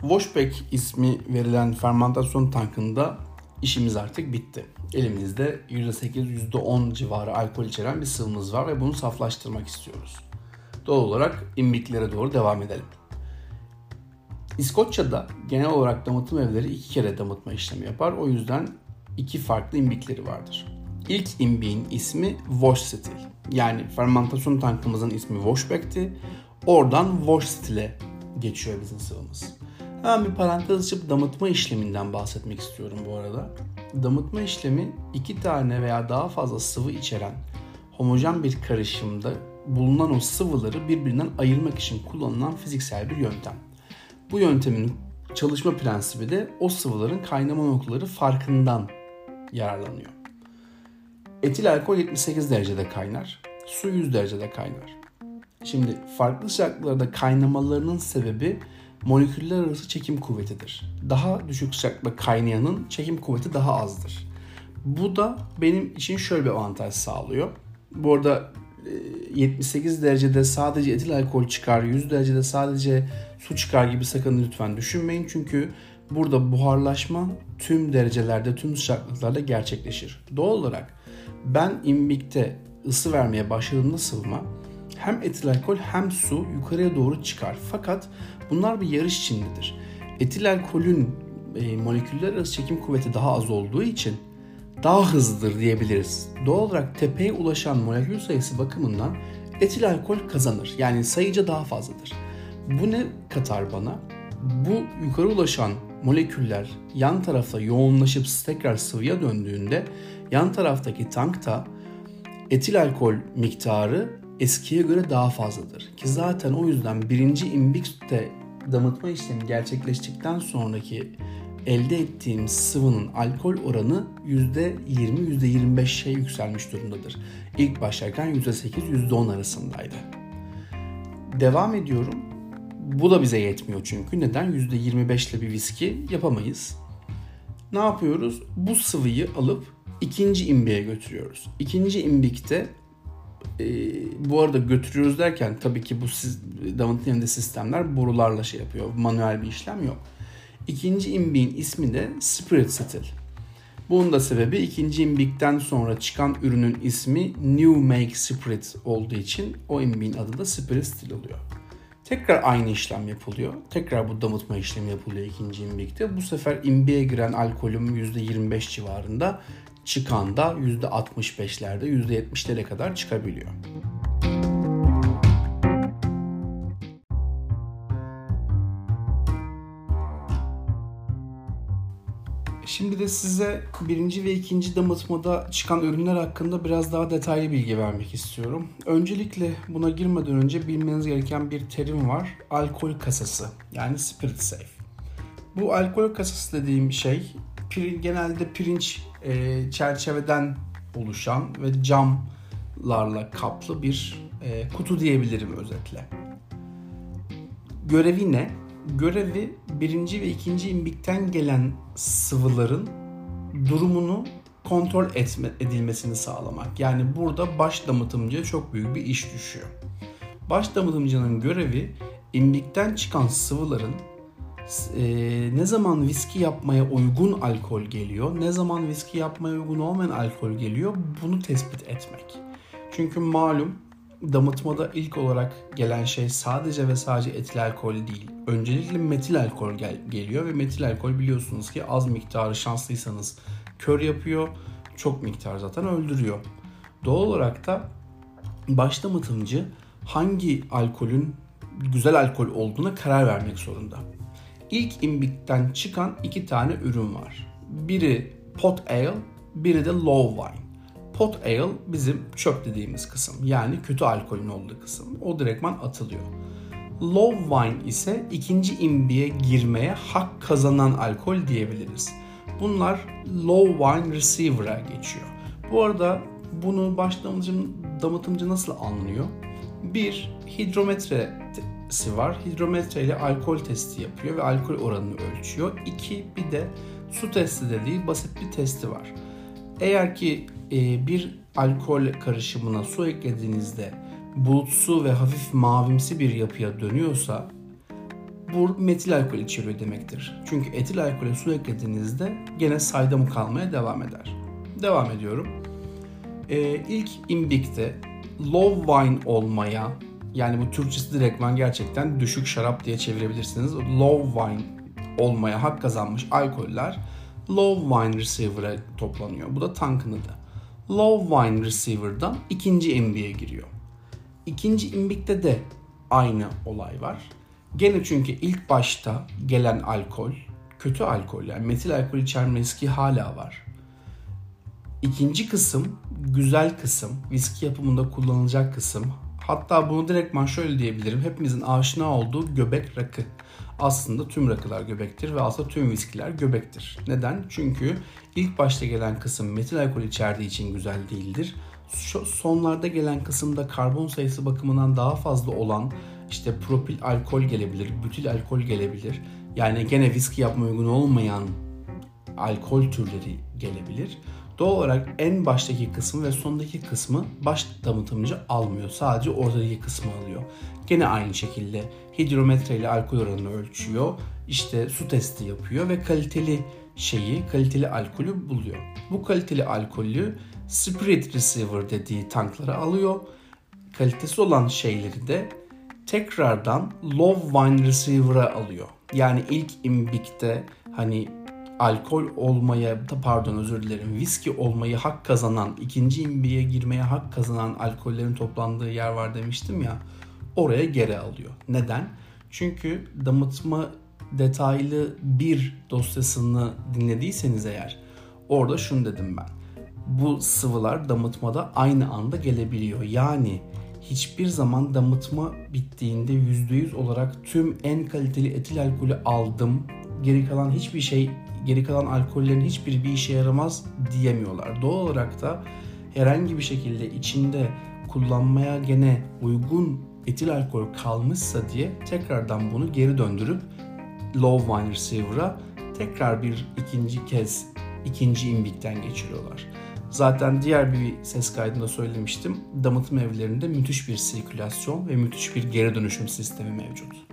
Washback ismi verilen fermentasyon tankında işimiz artık bitti. Elimizde %8, %10 civarı alkol içeren bir sıvımız var ve bunu saflaştırmak istiyoruz. Doğal olarak imbiklere doğru devam edelim. İskoçya'da genel olarak damıtım evleri iki kere damıtma işlemi yapar. O yüzden iki farklı imbikleri vardır. İlk imbiğin ismi wash stil. Yani fermentasyon tankımızın ismi washback'ti. Oradan wash stile geçiyor bizim sıvımız. Hemen bir parantez açıp damıtma işleminden bahsetmek istiyorum bu arada. Damıtma işlemi iki tane veya daha fazla sıvı içeren homojen bir karışımda bulunan o sıvıları birbirinden ayırmak için kullanılan fiziksel bir yöntem. Bu yöntemin çalışma prensibi de o sıvıların kaynama noktaları farkından yararlanıyor. Etil alkol 78 derecede kaynar, su 100 derecede kaynar. Şimdi farklı sıcaklıklarda kaynamalarının sebebi moleküller arası çekim kuvvetidir. Daha düşük sıcaklıkta kaynayanın çekim kuvveti daha azdır. Bu da benim için şöyle bir avantaj sağlıyor. Bu arada 78 e, derecede sadece etil alkol çıkar, 100 derecede sadece su çıkar gibi sakın lütfen düşünmeyin. Çünkü burada buharlaşma tüm derecelerde, tüm sıcaklıklarda gerçekleşir. Doğal olarak ben imbikte ısı vermeye başladığımda sıvıma hem etil alkol hem su yukarıya doğru çıkar. Fakat bunlar bir yarış içindedir. Etil alkolün e, moleküller arası çekim kuvveti daha az olduğu için daha hızlıdır diyebiliriz. Doğal olarak tepeye ulaşan molekül sayısı bakımından etil alkol kazanır. Yani sayıca daha fazladır. Bu ne katar bana? Bu yukarı ulaşan moleküller yan tarafa yoğunlaşıp tekrar sıvıya döndüğünde yan taraftaki tankta etil alkol miktarı eskiye göre daha fazladır. Ki zaten o yüzden birinci imbikte damıtma işlemi gerçekleştikten sonraki elde ettiğim sıvının alkol oranı %20 %25 şey yükselmiş durumdadır. İlk başlarken %8 %10 arasındaydı. Devam ediyorum. Bu da bize yetmiyor çünkü. Neden? %25 ile bir viski yapamayız. Ne yapıyoruz? Bu sıvıyı alıp ikinci imbiğe götürüyoruz. İkinci imbikte e, bu arada götürüyoruz derken tabii ki bu siz, damıtın yanında sistemler borularla şey yapıyor. Manuel bir işlem yok. İkinci imbiğin ismi de Spirit Stil. Bunun da sebebi ikinci imbikten sonra çıkan ürünün ismi New Make Spirit olduğu için o imbiğin adı da Spirit Stil oluyor. Tekrar aynı işlem yapılıyor. Tekrar bu damıtma işlemi yapılıyor ikinci imbikte. Bu sefer imbiğe giren alkolüm %25 civarında çıkan da %65'lerde %70'lere kadar çıkabiliyor. Şimdi de size birinci ve ikinci damıtmada çıkan ürünler hakkında biraz daha detaylı bilgi vermek istiyorum. Öncelikle buna girmeden önce bilmeniz gereken bir terim var. Alkol kasası yani spirit safe. Bu alkol kasası dediğim şey genelde pirinç e, çerçeveden oluşan ve camlarla kaplı bir e, kutu diyebilirim özetle. Görevi ne? Görevi birinci ve ikinci imbikten gelen sıvıların durumunu kontrol etme, edilmesini sağlamak. Yani burada baş damıtımcıya çok büyük bir iş düşüyor. Baş damıtımcının görevi imbikten çıkan sıvıların e, ne zaman viski yapmaya uygun alkol geliyor, ne zaman viski yapmaya uygun olmayan alkol geliyor bunu tespit etmek. Çünkü malum damıtmada ilk olarak gelen şey sadece ve sadece etil alkol değil. Öncelikle metil alkol gel- geliyor ve metil alkol biliyorsunuz ki az miktarı şanslıysanız kör yapıyor, çok miktar zaten öldürüyor. Doğal olarak da baş damıtımcı hangi alkolün güzel alkol olduğuna karar vermek zorunda ilk imbikten çıkan iki tane ürün var. Biri pot ale, biri de low wine. Pot ale bizim çöp dediğimiz kısım. Yani kötü alkolün olduğu kısım. O direktman atılıyor. Low wine ise ikinci imbiye girmeye hak kazanan alkol diyebiliriz. Bunlar low wine receiver'a geçiyor. Bu arada bunu başlamacı damıtımcı nasıl anlıyor? Bir hidrometre si var. Hidrometre ile alkol testi yapıyor ve alkol oranını ölçüyor. İki bir de su testi de değil basit bir testi var. Eğer ki e, bir alkol karışımına su eklediğinizde bulutsu ve hafif mavimsi bir yapıya dönüyorsa bu metil alkol içeriyor demektir. Çünkü etil alkole su eklediğinizde gene sayda mı kalmaya devam eder. Devam ediyorum. Ee, ilk imbikte low wine olmaya yani bu Türkçesi direktman gerçekten düşük şarap diye çevirebilirsiniz. Low wine olmaya hak kazanmış alkoller low wine receiver'a toplanıyor. Bu da tankın adı. Low wine receiver'dan ikinci imbik'e giriyor. İkinci imbikte de aynı olay var. Gene çünkü ilk başta gelen alkol kötü alkol yani metil alkol içerme riski hala var. İkinci kısım güzel kısım, viski yapımında kullanılacak kısım. Hatta bunu direktman şöyle diyebilirim. Hepimizin aşina olduğu göbek rakı. Aslında tüm rakılar göbektir ve aslında tüm viskiler göbektir. Neden? Çünkü ilk başta gelen kısım metil alkol içerdiği için güzel değildir. Şu sonlarda gelen kısımda karbon sayısı bakımından daha fazla olan işte propil alkol gelebilir, butil alkol gelebilir. Yani gene viski yapma uygun olmayan alkol türleri gelebilir. Doğal olarak en baştaki kısmı ve sondaki kısmı baş damıtımcı almıyor. Sadece ortadaki kısmı alıyor. Gene aynı şekilde hidrometre ile alkol oranını ölçüyor. İşte su testi yapıyor ve kaliteli şeyi, kaliteli alkolü buluyor. Bu kaliteli alkolü spirit receiver dediği tanklara alıyor. Kalitesi olan şeyleri de tekrardan low wine receiver'a alıyor. Yani ilk imbikte hani alkol olmaya pardon özür dilerim viski olmayı hak kazanan ikinci imbiye girmeye hak kazanan alkollerin toplandığı yer var demiştim ya oraya geri alıyor. Neden? Çünkü damıtma detaylı bir dosyasını dinlediyseniz eğer orada şunu dedim ben. Bu sıvılar damıtmada aynı anda gelebiliyor. Yani hiçbir zaman damıtma bittiğinde %100 olarak tüm en kaliteli etil alkolü aldım. Geri kalan hiçbir şey, geri kalan alkollerin hiçbir bir işe yaramaz diyemiyorlar. Doğal olarak da herhangi bir şekilde içinde kullanmaya gene uygun etil alkol kalmışsa diye tekrardan bunu geri döndürüp low wine receiver'a tekrar bir ikinci kez ikinci imbikten geçiriyorlar. Zaten diğer bir ses kaydında söylemiştim. Damıtım evlerinde müthiş bir sirkülasyon ve müthiş bir geri dönüşüm sistemi mevcut.